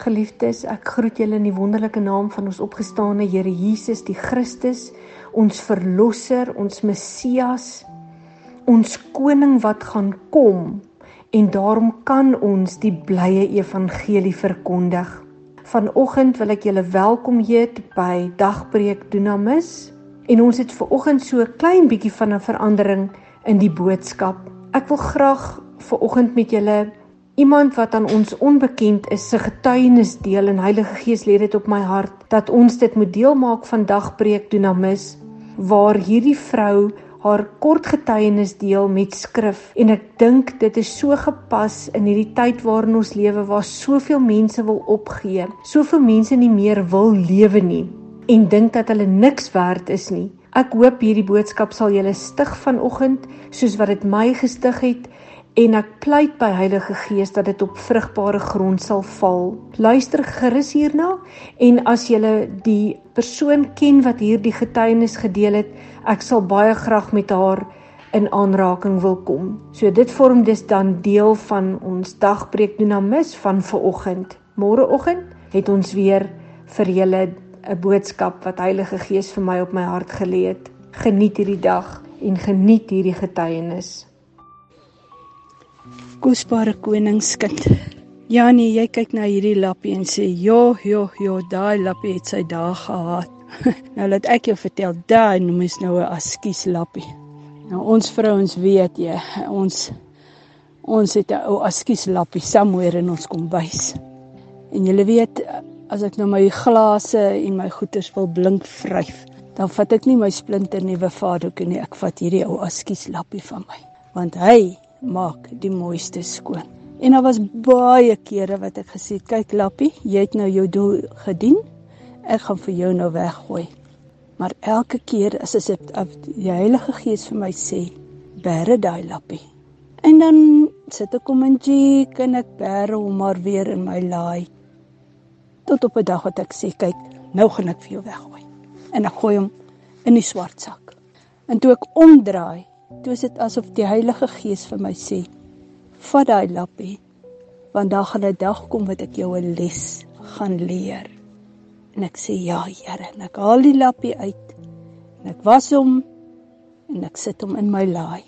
Geliefdes, ek groet julle in die wonderlike naam van ons opgestane Here Jesus, die Christus, ons verlosser, ons Messias, ons koning wat gaan kom en daarom kan ons die blye evangelie verkondig. Vanoggend wil ek julle welkom heet by Dagbreek Dunamis en ons het ver oggend so 'n klein bietjie van 'n verandering in die boodskap. Ek wil graag ver oggend met julle iemand wat aan ons onbekend is se getuienis deel en Heilige Gees lê dit op my hart dat ons dit moet deel maak van dagbreek Dunamis waar hierdie vrou haar kort getuienis deel met skrif en ek dink dit is so gepas in hierdie tyd waarin ons lewe waar soveel mense wil opgee soveel mense nie meer wil lewe nie en dink dat hulle niks werd is nie. Ek hoop hierdie boodskap sal julle stig vanoggend soos wat dit my gestig het en ek pleit by Heilige Gees dat dit op vrugbare grond sal val. Luister gerus hierna en as jy die persoon ken wat hierdie getuienis gedeel het, ek sal baie graag met haar in aanraking wil kom. So dit vorm dus dan deel van ons dagpreek Dunamis van vanoggend. Môreoggend het ons weer vir julle 'n boodskap wat Heilige Gees vir my op my hart gelê het. Geniet hierdie dag en geniet hierdie getuienis kosbare koningskind. Ja nee, jy kyk na hierdie lappie en sê, "Jo, jo, jo, daai lappie het sy dae gehad." nou laat ek jou vertel, daai noem is nou 'n askies lappie. Nou ons vrouens weet jy, ons ons het 'n ou askies lappie somewhere in ons kombuis. En jy weet, as ek nou my glase en my goeders wil blink vryf, dan vat ek nie my splinter nuwe vadoeke nie, ek vat hierdie ou askies lappie van my, want hy maak die mooiste skoon. En daar was baie kere wat ek gesê het, kyk Lappie, jy het nou jou doel gedien. Ek gaan vir jou nou weggooi. Maar elke keer as dit die Heilige Gees vir my sê, bære daai Lappie. En dan sit ek om in jik en ek bære hom maar weer in my laai. Tot op 'n dag wat ek sê, kyk, nou gaan ek vir jou weggooi. En ek gooi hom in die swart sak. En toe ek omdraai, Toe is dit asof die Heilige Gees vir my sê: "Vat daai lappie, want daar gaan 'n dag kom wat ek jou 'n les gaan leer." En ek sê: "Ja, Here." En ek haal die lappie uit en ek was hom en ek sit hom in my laai.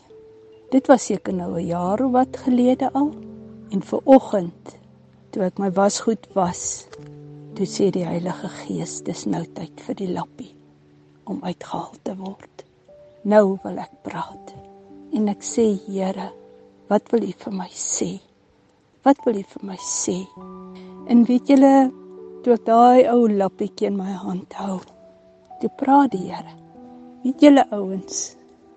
Dit was seker nou 'n jaar of wat gelede al. En vir oggend toe ek my wasgoed was, toe sê die Heilige Gees: "Dis nou tyd vir die lappie om uitgehaal te word." Nou wil ek praat. En ek sê, Here, wat wil U vir my sê? Wat wil U vir my sê? En weet julle, toe ek daai ou lappietjie in my hand hou, toe praat die Here. Weet julle ouens,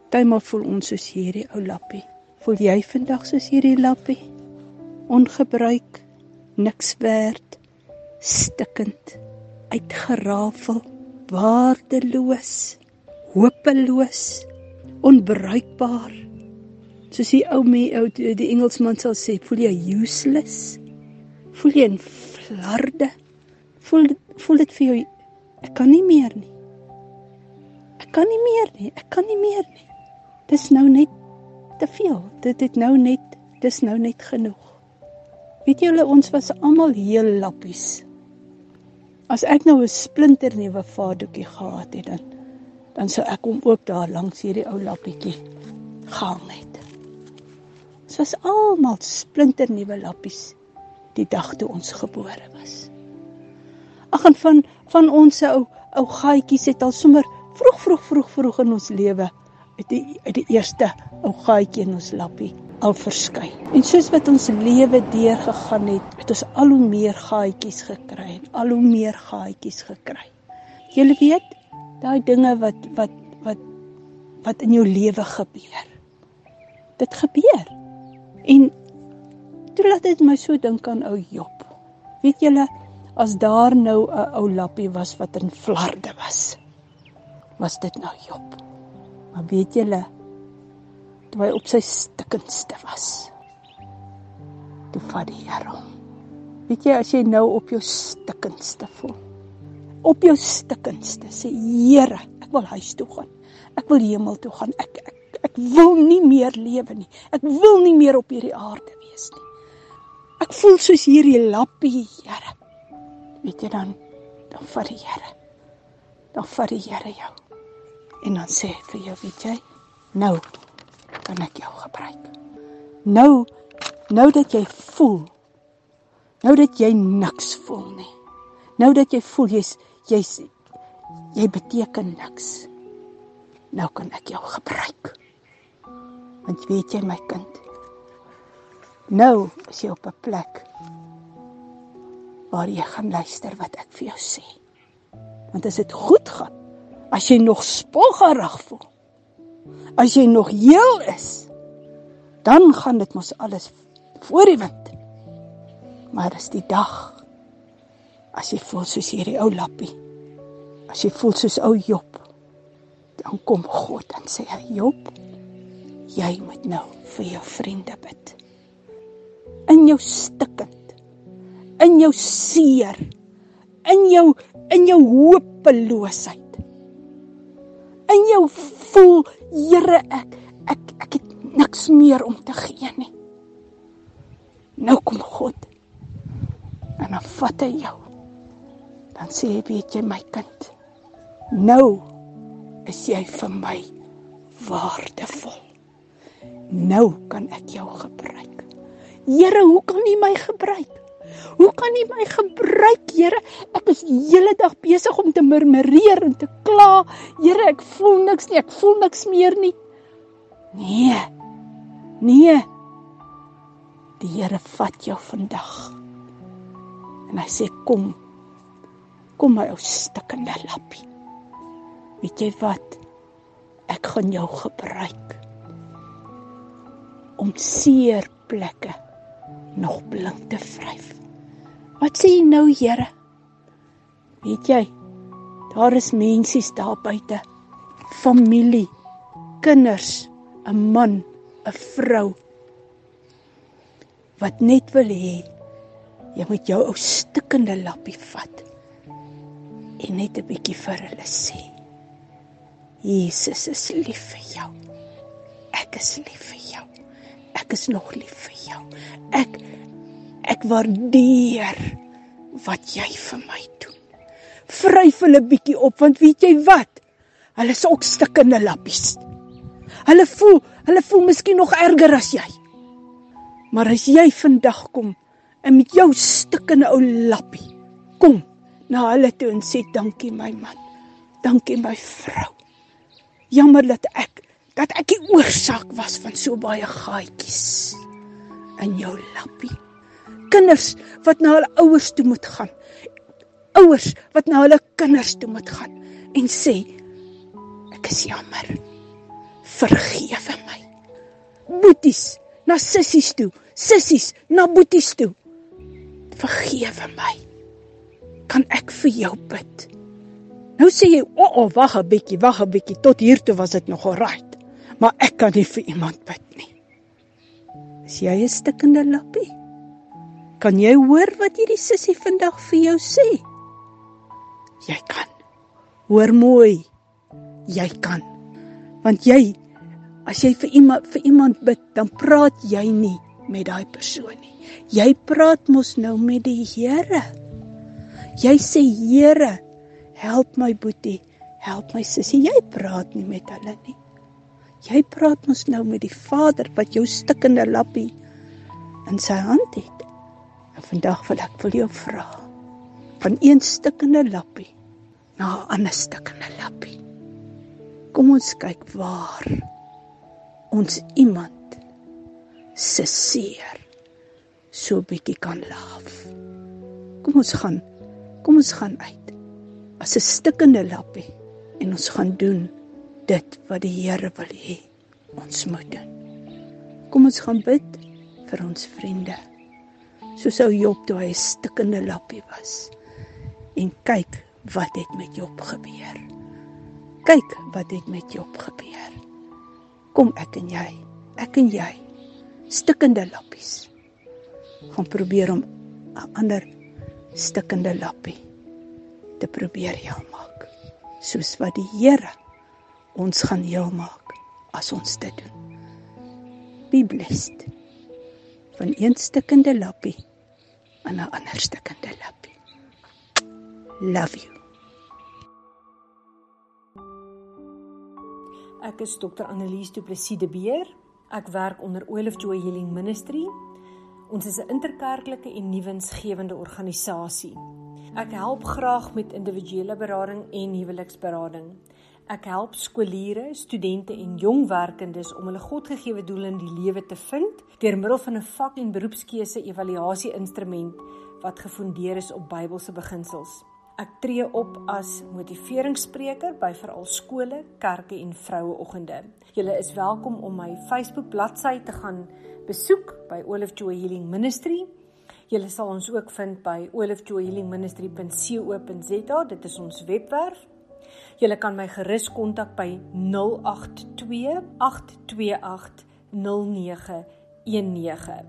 partymal voel ons soos hierdie ou lappie. Voel jy vandag soos hierdie lappie? Ongebruik, niks werd, stikkend, uitgerafel, waardeloos hopeloos, onbruikbaar. Soos die ou me ou die Engelsman sal sê, voel jy useless? Voel jy in flarde? Voel voel dit vir jou ek kan nie meer nie. Ek kan nie meer nie. Ek kan nie meer nie. Dis nou net te veel. Dit het nou net dis nou net genoeg. Weet julle ons was almal heel lappies. As ek nou 'n splinter nuwe vadoetjie gehad het dan dan sou ek hom ook daar langs hierdie ou lappietjie gehang het. Dit was almal splinter nuwe lappies die dag toe ons gebore was. Ag en van van ons ou ou gaatjies het al sommer vroeg vroeg vroeg vroeg in ons lewe uit die uit die eerste ou gaatjie in ons lappie al verskyn. En soos wat ons lewe deurgegaan het, het ons al hoe meer gaatjies gekry en al hoe meer gaatjies gekry. Julle weet, daai dinge wat wat wat wat in jou lewe gebeur. Dit gebeur. En toe laat dit my so dink aan ou Job. Weet julle as daar nou 'n ou lappie was wat in flarde was. Was dit nou Job? Maar weet julle toe hy op sy stikkendste was. Toe vat die Here hom. Weet jy as jy nou op jou stikkendste voel op jou stikkendste sê Here, ek wil huis toe gaan. Ek wil hemel toe gaan. Ek ek ek wil nie meer lewe nie. Ek wil nie meer op hierdie aarde wees nie. Ek voel soos hierdie lappie, Here. weet jy dan dan vat die Here. Dan vat die Here jou. En dan sê hy vir jou, weet jy, nou kan ek jou gebruik. Nou nou dat jy voel nou dat jy niks voel nie. Nou dat jy voel jy's jy's jy beteken niks. Nou kan ek jou gebruik. Want weet jy my kind, nou is jy op 'n plek waar jy gaan luister wat ek vir jou sê. Want as dit goed gaan, as jy nog spoggerig voel, as jy nog heel is, dan gaan dit mos alles voor die wind. Maar dis die dag as jy voel soos hierdie ou lappie. As jy voel soos ou Job, dan kom God en sê hy Job, jy moet nou vir jou vriende bid. In jou stikkend, in jou seer, in jou in jou hopeloosheid. In jou voel, Here, ek ek ek het niks meer om te gee nie. Nou kom God. En dan vat hy jou. Dan sê hy, weet jy my kind, nou is jy vir my waardevol. Nou kan ek jou gebruik. Here, hoe kan U my gebruik? Hoe kan U my gebruik, Here? Ek is die hele dag besig om te murmureer en te kla. Here, ek voel niks nie. Ek voel niks meer nie. Nee. Nee. Die Here vat jou vandag. En hy sê kom. Kom my ou stikkende lappie. Weet jy wat? Ek gaan jou gebruik om seer plekke nog blink te vryf. Wat sê jy nou, Here? Weet jy, daar is mensies daar buite. Familie, kinders, 'n man, 'n vrou wat net wil hê jy moet jou ou stikkende lappie vat en net 'n bietjie vir hulle sê. Jesus is lief vir jou. Ek is lief vir jou. Ek is nog lief vir jou. Ek ek waardeer wat jy vir my doen. Vryf hulle bietjie op want weet jy wat? Hulle is ook stikkende lappies. Hulle voel, hulle voel miskien nog erger as jy. Maar as jy vandag kom en met jou stikkende ou lappie kom na hulle toe en sê dankie my man. Dankie my vrou. Jammer dat ek dat ek die oorsaak was van so baie gaatjies in jou lappie. Kinders wat na hulle ouers toe moet gaan. Ouers wat na hulle kinders toe moet gaan en sê ek is jammer. Vergewe my. Boeties na sissies toe, sissies na boeties toe. Vergewe my. Kan ek vir jou bid? Nou sê jy, "O, oh, oh, wag 'n bietjie, wag 'n bietjie, tot hier toe was dit nog reg." Maar ek kan nie vir iemand bid nie. Is jy 'n stikkende lappie? Kan jy hoor wat hierdie sussie vandag vir jou sê? Jy kan. Hoor mooi. Jy kan. Want jy as jy vir iemand vir iemand bid, dan praat jy nie met daai persoon nie. Jy praat mos nou met die Here. Jy sê Here, help my boetie, help my sussie. Jy praat nie met hulle nie. Jy praat mos nou met die Vader wat jou stikkende lappie in sy hand het. En vandag wil ek vir jou vra van een stikkende lappie na 'n ander stikkende lappie. Kom ons kyk waar ons iemand se seer so bietjie kan laaf. Kom ons gaan. Kom ons gaan uit as 'n stikkende lappie en ons gaan doen dit wat die Here wil hê ons moet doen. Kom ons gaan bid vir ons vriende. Soos ou Job toe hy 'n stikkende lappie was. En kyk wat het met Job gebeur. Kyk wat het met Job gebeur. Kom ek en jy, ek en jy, stikkende lappies. Gaan probeer om 'n ander stikkende lappie te probeer heel maak. Soos wat die Here ons gaan heel maak as ons dit doen. Be blessed. Van een stikkende lappie aan 'n ander stikkende lappie. Love you. Ek is Dr. Annelies Du Plessis de Beer. Ek werk onder Olive Joy Healing Ministry. Ons is 'n interkerklike en nuwensgewende organisasie. Ek help graag met individuele berading en huweliksberading. Ek help skooliere, studente en jong werkendes om hulle Godgegewe doel in die lewe te vind deur middel van 'n vak- en beroepskeuse evaluasie-instrument wat gefundeer is op Bybelse beginsels. Ek tree op as motiveringsspreker by veral skole, kerke en vroueoggende. Julle is welkom om my Facebook bladsy te gaan besoek by Olive Joy Healing Ministry. Julle sal ons ook vind by olivejoyhealingministry.co.za. Dit is ons webwerf. Julle kan my gerus kontak by 082 828 0919.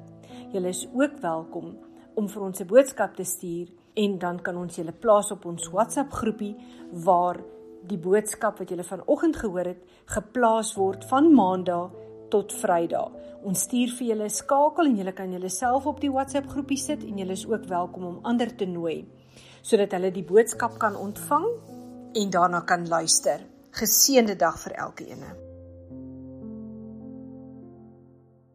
Julle is ook welkom om vir ons 'n boodskap te stuur en dan kan ons julle plaas op ons WhatsApp groepie waar die boodskap wat julle vanoggend gehoor het geplaas word van Maandag tot Vrydag. Ons stuur vir julle 'n skakel en julle kan julleself op die WhatsApp groepie sit en julle is ook welkom om ander te nooi sodat hulle die boodskap kan ontvang en daarna kan luister. Geseënde dag vir elkeen.